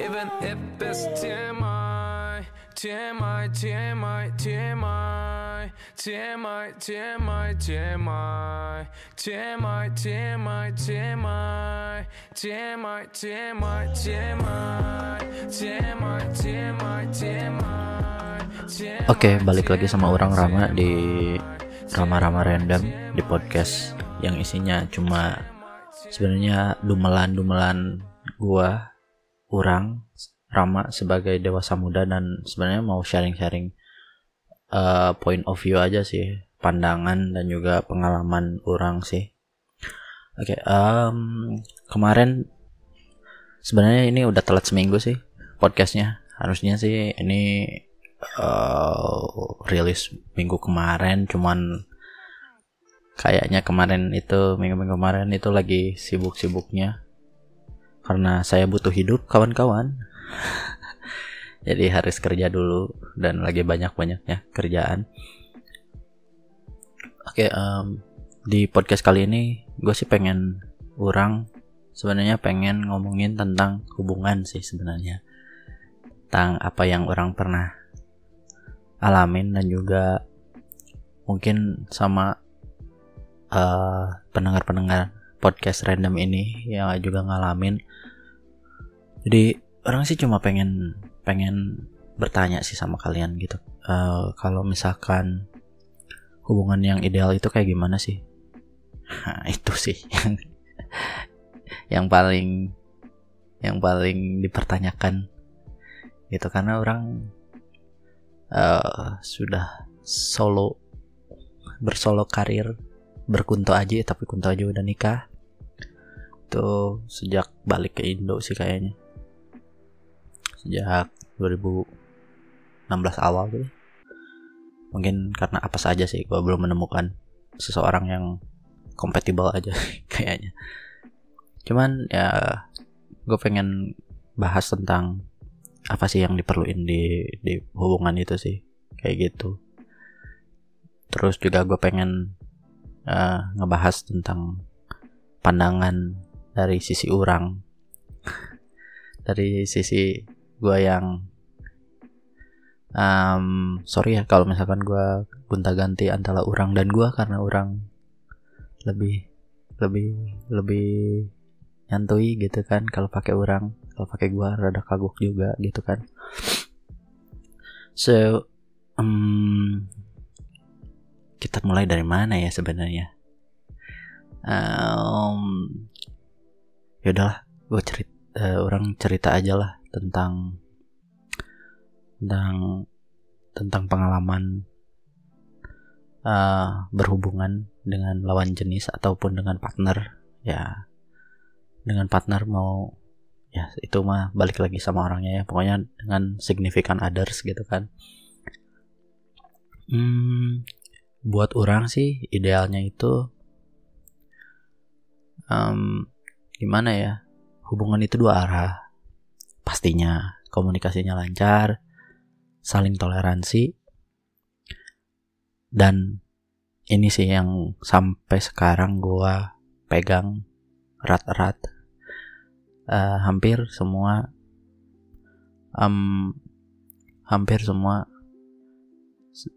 Even if it's TMI, TMI, TMI, TMI, TMI, TMI, TMI, TMI, TMI, TMI, TMI, TMI, TMI, TMI, TMI, TMI. Oke, balik lagi sama orang Rama di Rama-Rama Random di podcast yang isinya cuma sebenarnya dumelan-dumelan gua, orang Rama sebagai dewasa muda dan sebenarnya mau sharing-sharing uh, point of view aja sih, pandangan dan juga pengalaman orang sih. Oke, um, kemarin sebenarnya ini udah telat seminggu sih podcastnya. Harusnya sih ini uh, rilis minggu kemarin, cuman kayaknya kemarin itu minggu-minggu kemarin itu lagi sibuk-sibuknya karena saya butuh hidup kawan-kawan. Jadi harus kerja dulu dan lagi banyak-banyaknya kerjaan. Oke um, di podcast kali ini gue sih pengen orang sebenarnya pengen ngomongin tentang hubungan sih sebenarnya. Tentang apa yang orang pernah alamin dan juga mungkin sama pendengar pendengar-pendengar podcast random ini yang juga ngalamin jadi orang sih cuma pengen pengen bertanya sih sama kalian gitu. Uh, kalau misalkan hubungan yang ideal itu kayak gimana sih? Nah, itu sih yang yang paling yang paling dipertanyakan gitu. Karena orang uh, sudah solo bersolo karir berkunto aja tapi kunto aja udah nikah. Itu sejak balik ke Indo sih kayaknya sejak 2016 awal gitu mungkin karena apa saja sih gue belum menemukan seseorang yang kompatibel aja kayaknya. Cuman ya gue pengen bahas tentang apa sih yang diperluin di di hubungan itu sih kayak gitu. Terus juga gue pengen uh, ngebahas tentang pandangan dari sisi orang. Dari sisi gue yang um, sorry ya kalau misalkan gue gonta ganti antara orang dan gue karena orang lebih lebih lebih nyantui gitu kan. Kalau pakai orang kalau pakai gue rada kagok juga gitu kan. So um, kita mulai dari mana ya sebenarnya? Um, yaudahlah gue cerita uh, orang cerita aja lah tentang tentang tentang pengalaman uh, berhubungan dengan lawan jenis ataupun dengan partner. Ya dengan partner mau ya itu mah balik lagi sama orangnya ya. Pokoknya dengan significant others gitu kan. Hmm, buat orang sih idealnya itu um, gimana ya hubungan itu dua arah. Pastinya komunikasinya lancar saling toleransi dan ini sih yang sampai sekarang gue pegang erat-erat. Uh, hampir semua um, hampir semua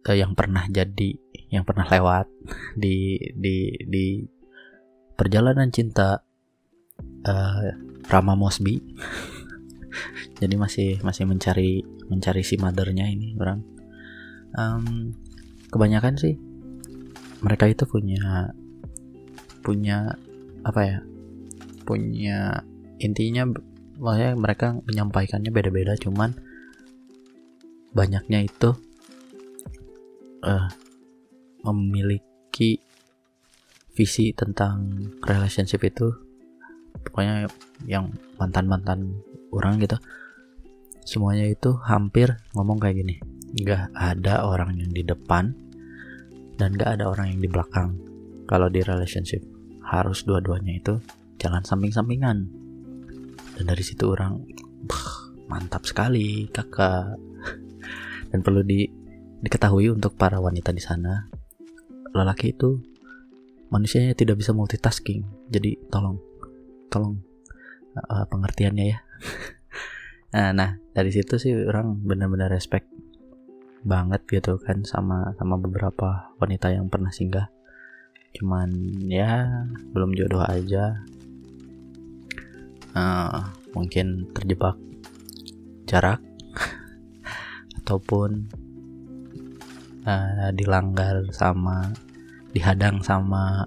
uh, yang pernah jadi yang pernah lewat di di di perjalanan cinta uh, Rama Mosby. Jadi masih masih mencari mencari si mothernya ini orang. Um, kebanyakan sih mereka itu punya punya apa ya punya intinya maksudnya mereka menyampaikannya beda-beda cuman banyaknya itu uh, memiliki visi tentang relationship itu pokoknya yang mantan-mantan orang gitu semuanya itu hampir ngomong kayak gini. Nggak ada orang yang di depan dan nggak ada orang yang di belakang. Kalau di relationship harus dua-duanya itu jalan samping-sampingan. Dan dari situ orang mantap sekali kakak. Dan perlu di diketahui untuk para wanita di sana, lelaki itu manusianya tidak bisa multitasking. Jadi tolong, tolong uh, pengertiannya ya. nah, nah dari situ sih orang benar-benar respect banget gitu kan sama sama beberapa wanita yang pernah singgah. Cuman ya belum jodoh aja. Uh, mungkin terjebak jarak ataupun uh, dilanggar sama dihadang sama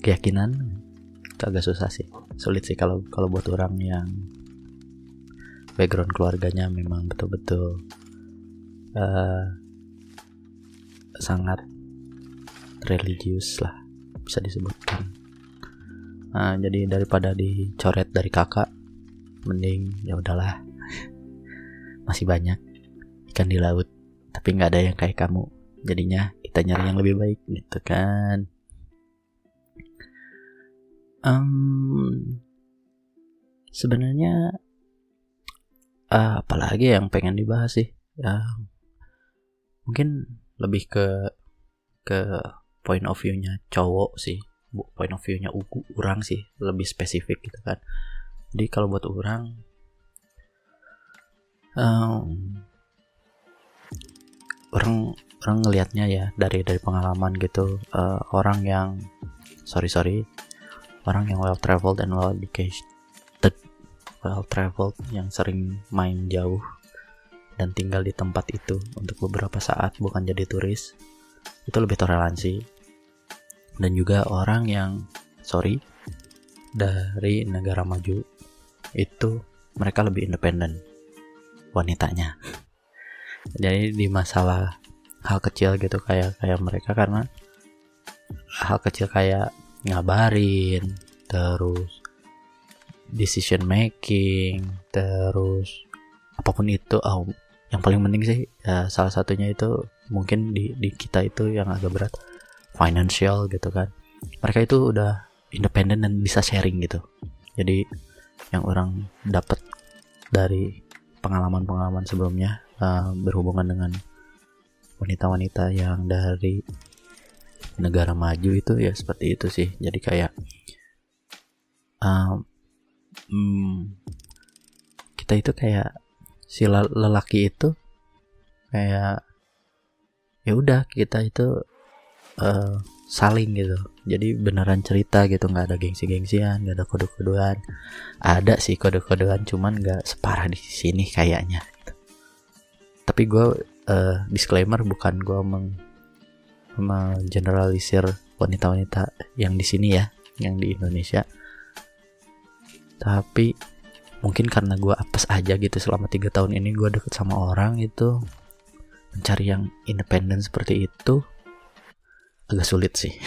keyakinan itu agak susah sih. Sulit sih kalau kalau buat orang yang background keluarganya memang betul-betul uh, sangat religius lah bisa disebutkan. Nah, jadi daripada dicoret dari kakak mending ya udahlah masih banyak ikan di laut tapi nggak ada yang kayak kamu. Jadinya kita nyari yang lebih baik gitu kan um, sebenarnya uh, apalagi yang pengen dibahas sih ya mungkin lebih ke ke point of view-nya cowok sih point of view-nya orang sih lebih spesifik gitu kan. Jadi kalau buat orang um, orang orang ngelihatnya ya dari dari pengalaman gitu uh, orang yang sorry sorry orang yang well traveled and well educated well traveled yang sering main jauh dan tinggal di tempat itu untuk beberapa saat bukan jadi turis itu lebih toleransi. Dan juga orang yang sorry dari negara maju itu mereka lebih independen wanitanya. Jadi di masalah hal kecil gitu kayak kayak mereka karena hal kecil kayak ngabarin terus decision making terus apa pun itu oh, yang paling penting sih ya, salah satunya itu mungkin di di kita itu yang agak berat financial gitu kan. Mereka itu udah independen dan bisa sharing gitu. Jadi yang orang dapat dari pengalaman-pengalaman sebelumnya uh, berhubungan dengan wanita-wanita yang dari negara maju itu ya seperti itu sih. Jadi kayak um, hmm, kita itu kayak si lelaki itu kayak ya udah kita itu uh, saling gitu. Jadi beneran cerita gitu nggak ada gengsi-gengsian nggak ada kode-kodean. Ada sih kode-kodean cuman nggak separah di sini kayaknya. Tapi gue uh, disclaimer bukan gue meng generalisir wanita-wanita yang di sini ya yang di Indonesia. Tapi mungkin karena gue apes aja gitu selama tiga tahun ini gue deket sama orang itu mencari yang independen seperti itu agak sulit sih.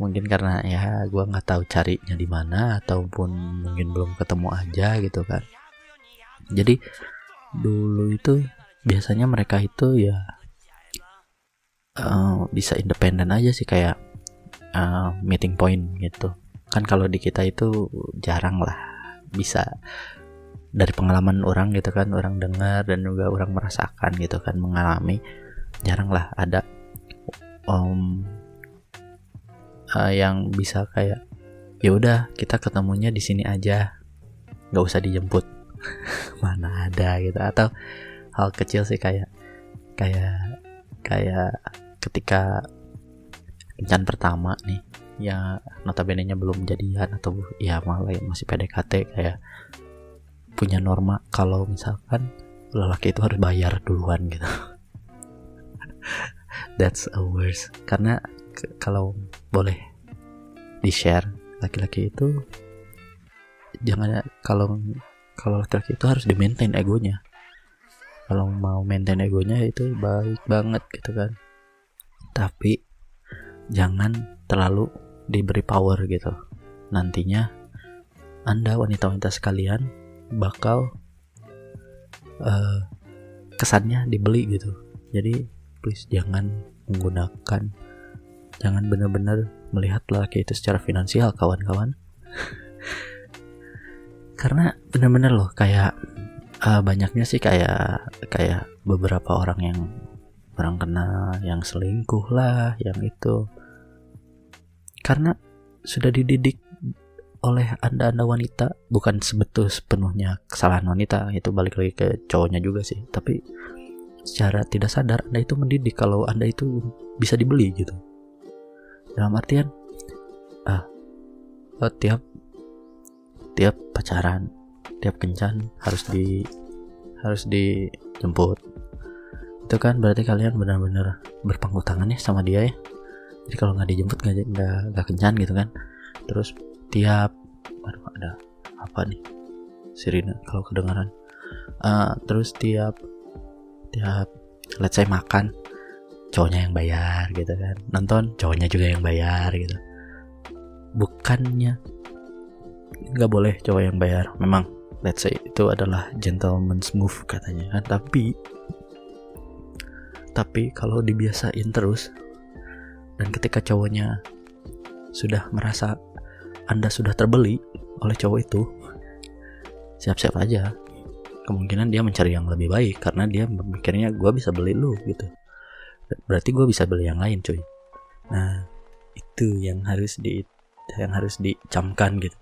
Mungkin karena ya gue nggak tahu carinya di mana ataupun mungkin belum ketemu aja gitu kan. Jadi dulu itu biasanya mereka itu ya uh, bisa independen aja sih kayak uh, meeting point gitu. Kan kalau di kita itu jarang lah bisa dari pengalaman orang gitu kan orang dengar dan juga orang merasakan gitu kan mengalami jarang lah ada om uh, yang bisa kayak ya udah kita ketemunya di sini aja nggak usah dijemput. Mana ada gitu atau hal kecil sih kayak kayak kayak ketika kencan pertama nih ya notabene nya belum jadian atau ya malah masih PDKT kayak punya norma kalau misalkan lelaki itu harus bayar duluan gitu. That's a worst karena kalau boleh di share laki-laki itu jangan kalau kalau laki-laki itu harus di maintain egonya. Kalau mau maintain egonya itu baik banget gitu kan tapi jangan terlalu diberi power gitu. Nantinya Anda wanita-wanita sekalian bakal uh, kesannya dibeli gitu. Jadi please jangan menggunakan jangan benar-benar melihat laki itu secara finansial kawan-kawan. Karena benar-benar loh kayak uh, banyaknya sih kayak kayak beberapa orang yang orang kenal yang selingkuh lah yang itu. Karena sudah dididik oleh anda anda wanita bukan sebetul sepenuhnya kesalahan wanita itu balik lagi ke cowoknya juga sih. Tapi secara tidak sadar anda itu mendidik kalau anda itu bisa dibeli gitu. Dalam artian ah oh, tiap tiap pacaran tiap kencan harus di harus dijemput itu kan berarti kalian benar-benar berpangku tangan ya sama dia ya. Jadi kalau nggak dijemput nggak nggak kencan gitu kan. Terus tiap aduh ada apa nih? Sirine kalau kedengaran. Uh, terus tiap tiap let's say makan cowoknya yang bayar gitu kan. Nonton cowoknya juga yang bayar gitu. Bukannya nggak boleh cowok yang bayar. Memang let's say itu adalah gentleman's move katanya kan. Tapi tapi kalau dibiasain terus dan ketika cowoknya sudah merasa anda sudah terbeli oleh cowok itu siap-siap aja. Kemungkinan dia mencari yang lebih baik karena dia memikirnya gue bisa beli lu gitu. Berarti gue bisa beli yang lain cuy. Nah itu yang harus di yang harus dicamkan gitu.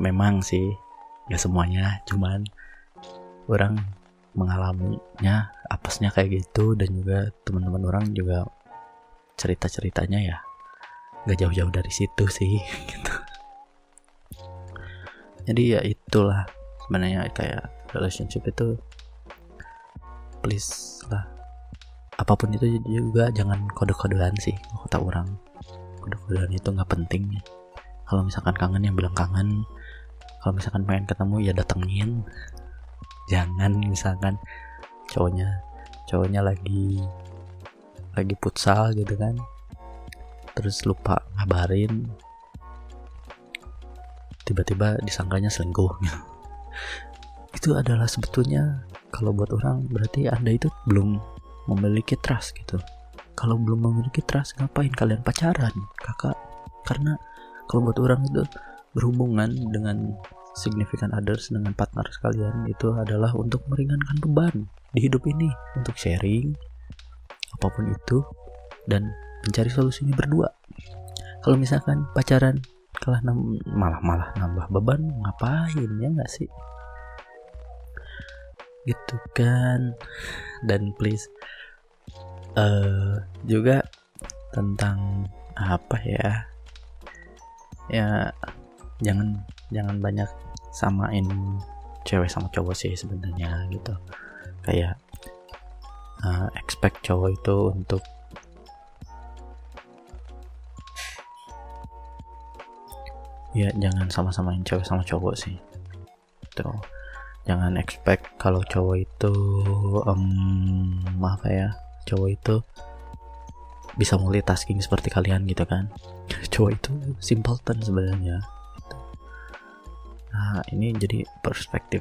Memang sih ya semuanya cuman orang mengalaminya apesnya kayak gitu dan juga teman-teman orang juga cerita ceritanya ya gak jauh-jauh dari situ sih gitu. Jadi ya itulah sebenarnya kayak relationship itu please lah. Apa pun itu juga jangan kode-kodean sih kata orang kode-kodean itu nggak penting. Kalau misalkan kangen yang bilang kangen kalau misalkan pengen ketemu ya datengin jangan misalkan cowoknya cowoknya lagi lagi futsal gitu kan. Terus lupa ngabarin. Tiba-tiba disangkanya selingkuh. Itu adalah sebetulnya kalau buat orang berarti anda itu belum memiliki trust gitu. Kalau belum memiliki trust ngapain kalian pacaran kakak? Karena kalau buat orang itu berhubungan dengan significant others dengan partner sekalian itu adalah untuk meringankan beban di hidup ini untuk sharing apa pun itu dan mencari solusinya berdua. Kalau misalkan pacaran kalah malah malah nambah beban ngapain ya nggak sih? Gitu kan. Dan please uh, juga tentang apa ya? Ya jangan jangan banyak samain cewek sama cowok sih sebenarnya gitu. Kayak uh, expect cowok itu untuk ya jangan sama-samain cewek sama cowok sih tuh jangan expect kalau cowok itu um, apa ya cowok itu bisa multitasking seperti kalian gitu kan. Cowok itu simpleton sebenarnya. Nah ini jadi perspektif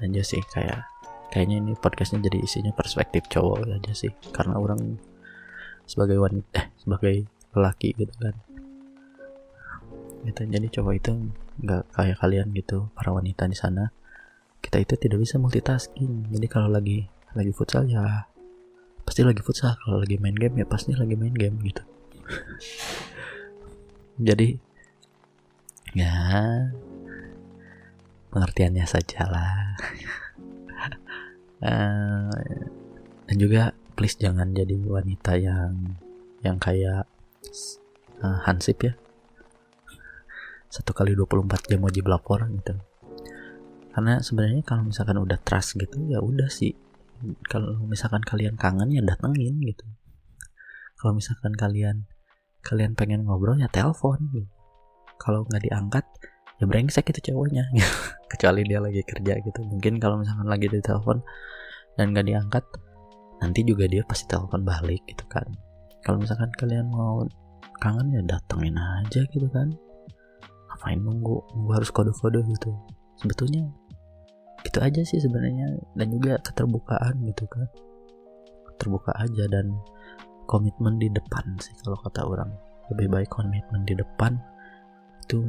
aja sih kayak kayaknya ini podcastnya jadi isinya perspektif cowok aja sih. Karena orang sebagai wanita eh sebagai lelaki gitu kan. Gitu jadi cowok itu nggak kayak kalian gitu para wanita di sana. Kita itu tidak bisa multitasking. Jadi kalau lagi lagi futsal ya pasti lagi futsal. Kalau lagi main game ya pasti lagi main game gitu. Jadi ya pengertiannya saja lah. Uh, dan juga please jangan jadi wanita yang yang kayak uh, hansip ya. Satu kali 24 jam wajib lapor gitu. Karena sebenarnya kalau misalkan udah trust gitu ya udah sih. Kalau misalkan kalian kangen ya datengin gitu. Kalau misalkan kalian kalian pengen ngobrol ya telepon gitu. Kalau nggak diangkat ya brengsek itu cowoknya. Kecuali dia lagi kerja gitu. Mungkin kalau misalkan lagi di telepon dan nggak diangkat nanti juga dia pasti telepon balik gitu kan. Kalau misalkan kalian mau kangen ya datengin aja gitu kan. Ngapain nunggu? Nunggu harus kode-kode gitu. Sebetulnya gitu aja sih sebenarnya. Dan juga keterbukaan gitu kan. Terbuka aja dan komitmen di depan sih kalau kata orang. Lebih baik komitmen di depan itu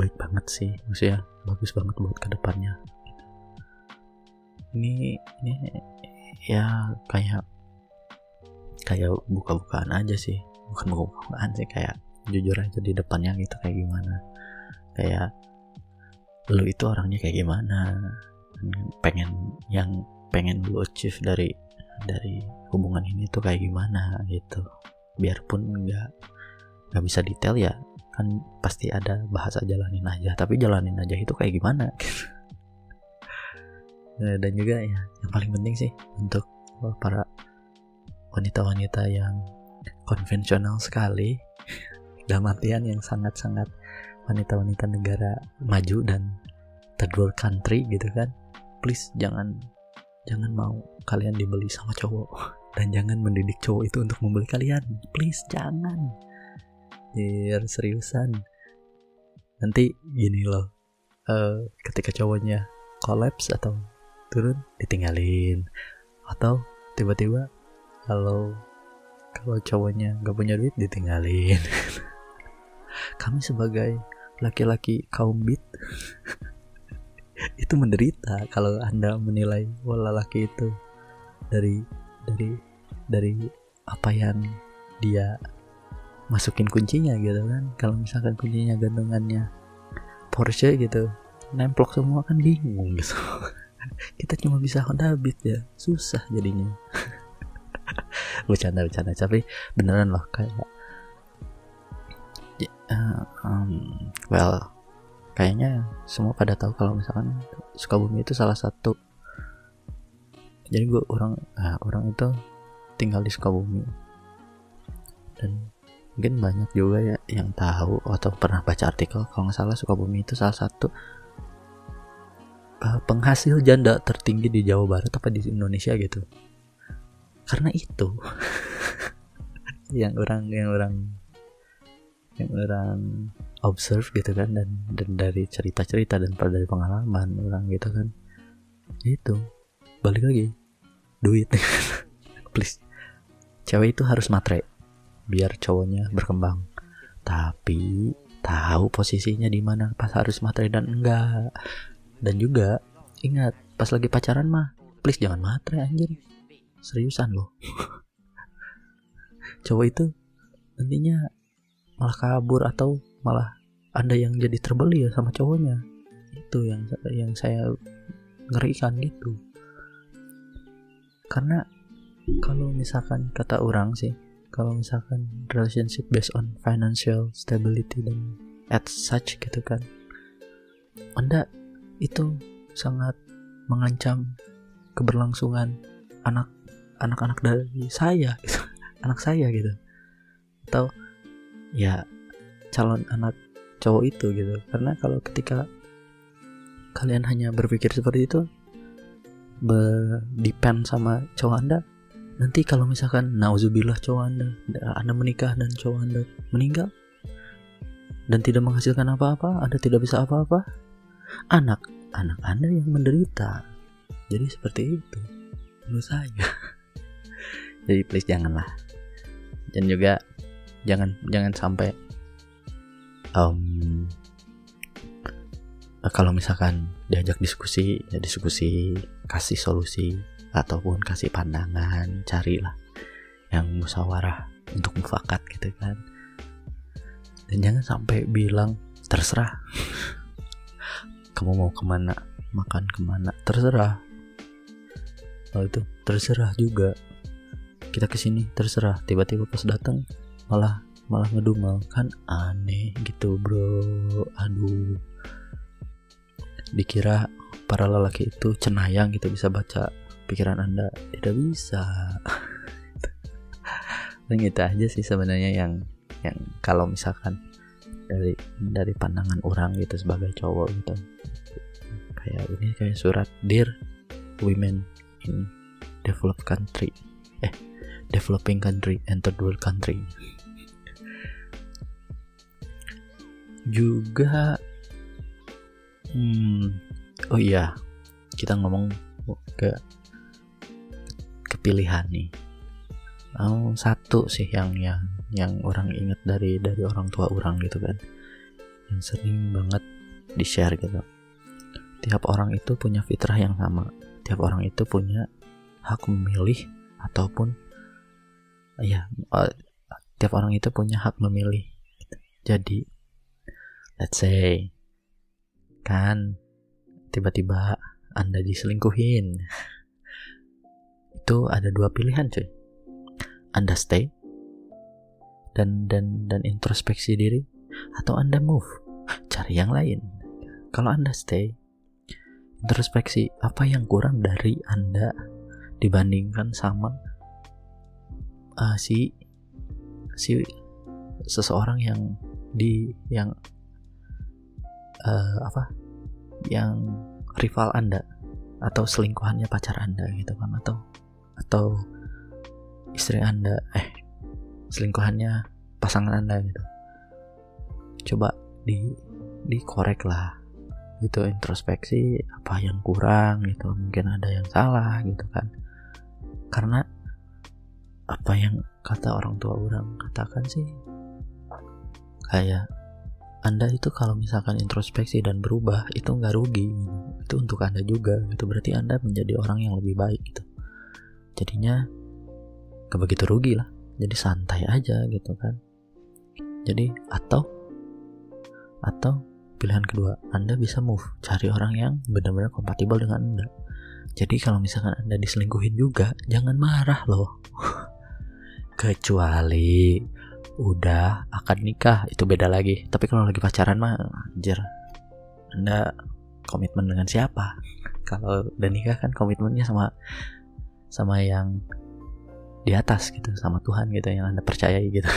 baik banget sih maksudnya bagus banget buat ke depannya. Ini ini ya kayak kayak buka-bukaan aja sih. Bukan buka-bukaan sih kayak jujur aja di depannya gitu kayak gimana. Kayak lu itu orangnya kayak gimana? Pengen yang pengen lu achieve dari dari hubungan ini tuh kayak gimana gitu. Biarpun nggak nggak bisa detail ya kan pasti ada bahasa jalanin aja tapi jalanin aja itu kayak gimana? Nah, dan juga ya yang paling penting sih untuk para wanita-wanita yang konvensional sekali dalam artian yang sangat-sangat wanita-wanita negara maju dan third world country gitu kan please jangan jangan mau kalian dibeli sama cowok dan jangan mendidik cowok itu untuk membeli kalian please jangan biar seriusan? Nanti gini loh uh, ketika cowoknya collapse atau turun ditinggalin. Atau tiba-tiba kalau kalau cowoknya gak punya duit ditinggalin. Kami sebagai laki-laki kaum beat itu menderita kalau anda menilai wala laki itu dari dari dari apa yang dia masukin kuncinya gitu kan. Kalau misalkan kuncinya gantungannya Porsche gitu nemplok semua kan bingung gitu. Kita cuma bisa Honda Beat ya susah jadinya. Bercanda bercanda tapi beneran loh kayak um, well kayaknya semua pada tahu kalau misalkan Sukabumi itu salah satu jadi gue orang nah, orang itu tinggal di Sukabumi. Dan mungkin banyak juga ya yang tahu atau pernah baca artikel kalau nggak salah Sukabumi itu salah satu uh, penghasil janda tertinggi di Jawa Barat apa di Indonesia gitu. Karena itu yang orang yang orang yang orang observe gitu kan dan dan dari cerita-cerita dan dari pengalaman orang gitu kan itu balik lagi duit. Please cewek itu harus matre biar cowoknya berkembang. Tapi tahu posisinya di mana pas harus matre dan enggak. Dan juga ingat pas lagi pacaran mah please jangan matre anjir. Seriusan loh. Cowok itu nantinya malah kabur atau malah ada yang jadi terbeli ya sama cowoknya. Itu yang yang saya ngerikan gitu. Karena kalau misalkan kata orang sih kalau misalkan relationship based on financial stability dan at such gitu kan. Anda itu sangat mengancam keberlangsungan anak anak-anak dari saya gitu. anak saya gitu. Atau ya calon anak cowok itu gitu. Karena kalau ketika kalian hanya berpikir seperti itu depend sama cowok anda nanti kalau misalkan nauzubillah cowok anda anda menikah dan cowok anda meninggal dan tidak menghasilkan apa-apa anda tidak bisa apa-apa anak anak anda yang menderita. Jadi seperti itu menurut saya. Jadi please janganlah. Dan juga jangan jangan sampai um, kalau misalkan diajak diskusi ya diskusi kasih solusi ataupun kasih pandangan carilah yang musyawarah untuk mufakat gitu kan. Dan jangan sampai bilang terserah. Kamu mau ke mana makan ke mana terserah. Kalau itu terserah juga. Kita ke sini terserah. Tiba-tiba pas datang malah malah ngedumel. Kan aneh gitu bro. Aduh. Dikira para lelaki itu cenayang gitu bisa baca pikiran anda. Tidak bisa. Dan gitu aja sih sebenarnya yang yang kalau misalkan dari dari pandangan orang gitu sebagai cowok gitu. Kayak ini kayak surat dear women in developed country eh developing country and third world country. Juga hmm, oh iya kita ngomong ke kepilihan nih. Oh, satu sih yang yang yang orang ingat dari dari orang tua orang gitu kan. Yang sering banget di share gitu. Tiap orang itu punya fitrah yang sama. Tiap orang itu punya hak memilih ataupun ya tiap orang itu punya hak memilih. Jadi let's say kan tiba-tiba anda diselingkuhin itu ada dua pilihan cuy. Anda stay dan dan dan introspeksi diri atau anda move. Cari yang lain. Kalau anda stay introspeksi apa yang kurang dari anda dibandingkan sama uh, si si seseorang yang di yang uh, apa yang rival anda atau selingkuhannya pacar anda gitu kan atau atau istri anda eh selingkuhannya pasangan anda gitu. Coba di dikorek lah gitu introspeksi apa yang kurang gitu mungkin ada yang salah gitu kan. Karena apa yang kata orang tua orang katakan sih kayak anda itu kalau misalkan introspeksi dan berubah itu nggak rugi itu untuk anda juga itu berarti anda menjadi orang yang lebih baik gitu jadinya gak begitu rugi lah. Jadi santai aja gitu kan. Jadi atau atau pilihan kedua anda bisa move cari orang yang benar-benar kompatibel dengan anda. Jadi kalau misalkan anda diselingkuhin juga jangan marah loh. Kecuali udah akan nikah itu beda lagi. Tapi kalau lagi pacaran mah anjir. Anda komitmen dengan siapa? Kalau udah nikah kan komitmennya sama sama yang di atas gitu sama Tuhan gitu yang anda percayai gitu.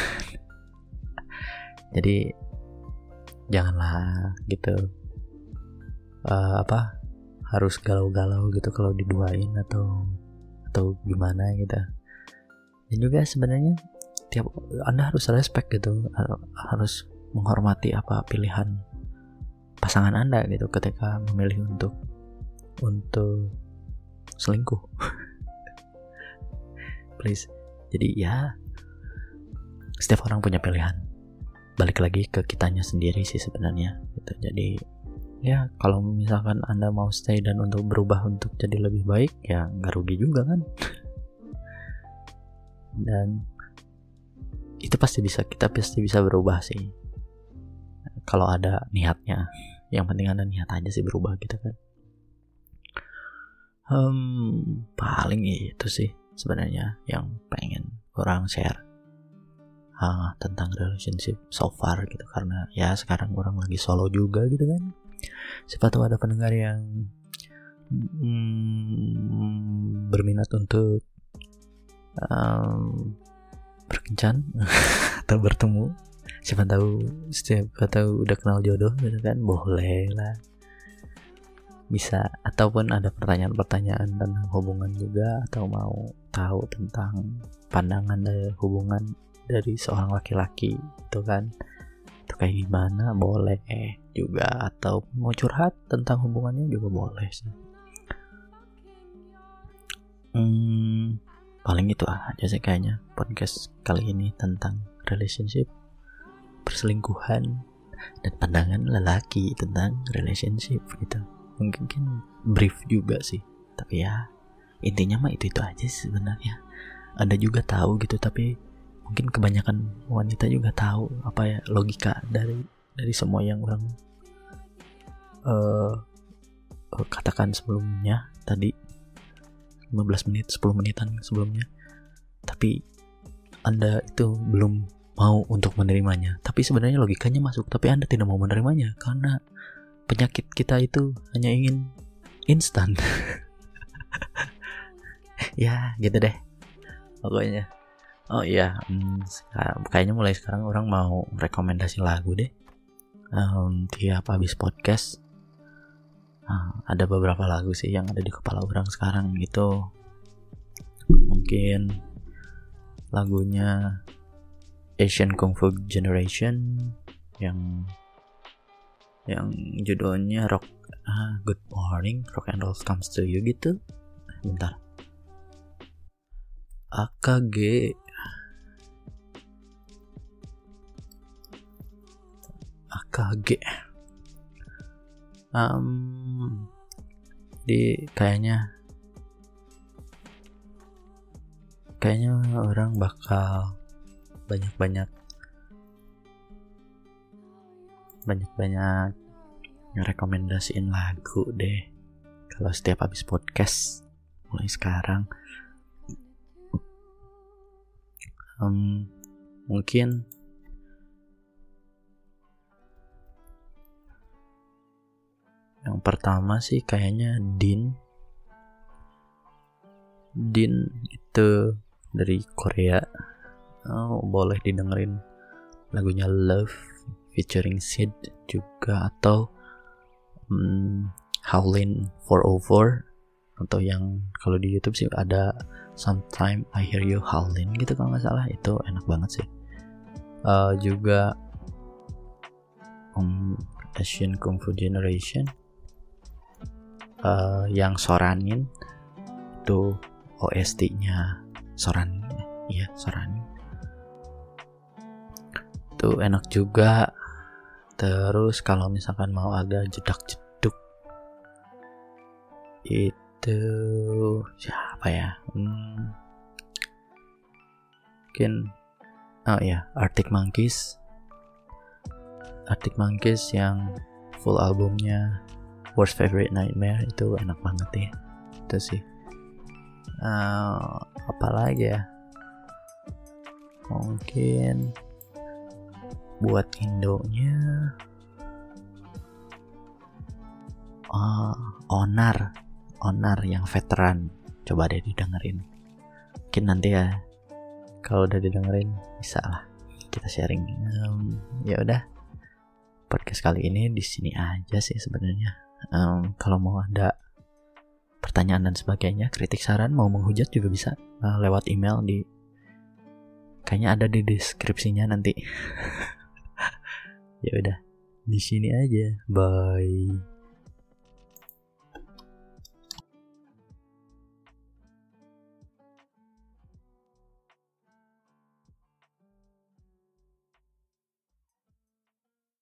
Jadi janganlah gitu uh, apa harus galau-galau gitu kalau diduain atau atau gimana gitu. Dan juga sebenarnya tiap anda harus respect gitu harus menghormati apa pilihan pasangan anda gitu ketika memilih untuk untuk selingkuh please. Jadi ya setiap orang punya pilihan. Balik lagi ke kitanya sendiri sih sebenarnya gitu. Jadi ya kalau misalkan anda mau stay dan untuk berubah untuk jadi lebih baik ya nggak rugi juga kan? Dan itu pasti bisa kita pasti bisa berubah sih. Kalau ada niatnya. Yang penting ada niat aja sih berubah gitu kan. Um, paling itu sih sebenarnya yang pengen orang share uh, tentang relationship so far gitu. Karena ya sekarang orang lagi solo juga gitu kan. Siapa tahu ada pendengar yang mm, berminat untuk um, berkencan atau bertemu. Siapa tahu siapa tahu udah kenal jodoh gitu kan. Boleh lah bisa ataupun ada pertanyaan-pertanyaan tentang hubungan juga atau mau tahu tentang pandangan dari hubungan dari seorang laki-laki itu kan? Itu kayak gimana? Boleh juga atau mau curhat tentang hubungannya juga boleh sih. Hmm, paling itu aja sih kayaknya podcast kali ini tentang relationship perselingkuhan dan pandangan lelaki tentang relationship gitu mungkin brief juga sih. Tapi ya intinya mah itu itu aja sebenarnya. Ada juga tahu gitu tapi mungkin kebanyakan wanita juga tahu apa ya logika dari dari semua yang orang uh, katakan sebelumnya tadi. 15 menit 10 menitan sebelumnya. Tapi anda itu belum mau untuk menerimanya. Tapi sebenarnya logikanya masuk tapi anda tidak mau menerimanya karena penyakit kita itu hanya ingin instan. Ya gitu deh. Pokoknya. Oh iya hmm, kayaknya mulai sekarang orang mau rekomendasi lagu deh. Um, tiap habis podcast Nah, ada beberapa lagu sih yang ada di kepala orang sekarang gitu. Mungkin lagunya Asian Kung Fu Generation yang yang judulnya Rock ah, Good Morning Rock and Roll Comes to You gitu. Bentar. AKG AKG um, di kayaknya kayaknya orang bakal banyak-banyak banyak-banyak ngerekomendasiin lagu deh. Kalau setiap habis podcast mulai sekarang. Um, mungkin yang pertama sih kayaknya Din. Din itu dari Korea. Oh, boleh didengerin lagunya Love featuring Sid juga atau um, Howlin 404 atau yang kalau di YouTube sih ada Sometime I Hear You Howlin gitu kalau nggak salah. Itu enak banget sih. Uh, juga um, Asian Kung Fu Generation uh, yang Soranin itu OST-nya Soranin iya Soranin. Itu enak juga terus kalau misalkan mau agak jedak jeduk itu siapa ya? Hmm, mungkin oh ya Arctic Monkeys. Arctic Monkeys yang full albumnya Worst Favorite Nightmare itu enak banget ya. Itu sih. Uh, apa lagi ya? Mungkin buat Indonya. Uh, Onar. Onar yang veteran. Coba deh didengerin. Mungkin nanti ya kalau udah didengerin bisa lah kita sharing. Um, ya udah. Podcast kali ini di sini aja sih sebenarnya. Um, kalau mau ada pertanyaan dan sebagainya kritik saran mau menghujat juga bisa uh, lewat email di kayaknya ada di deskripsinya nanti ya udah di sini aja. Bye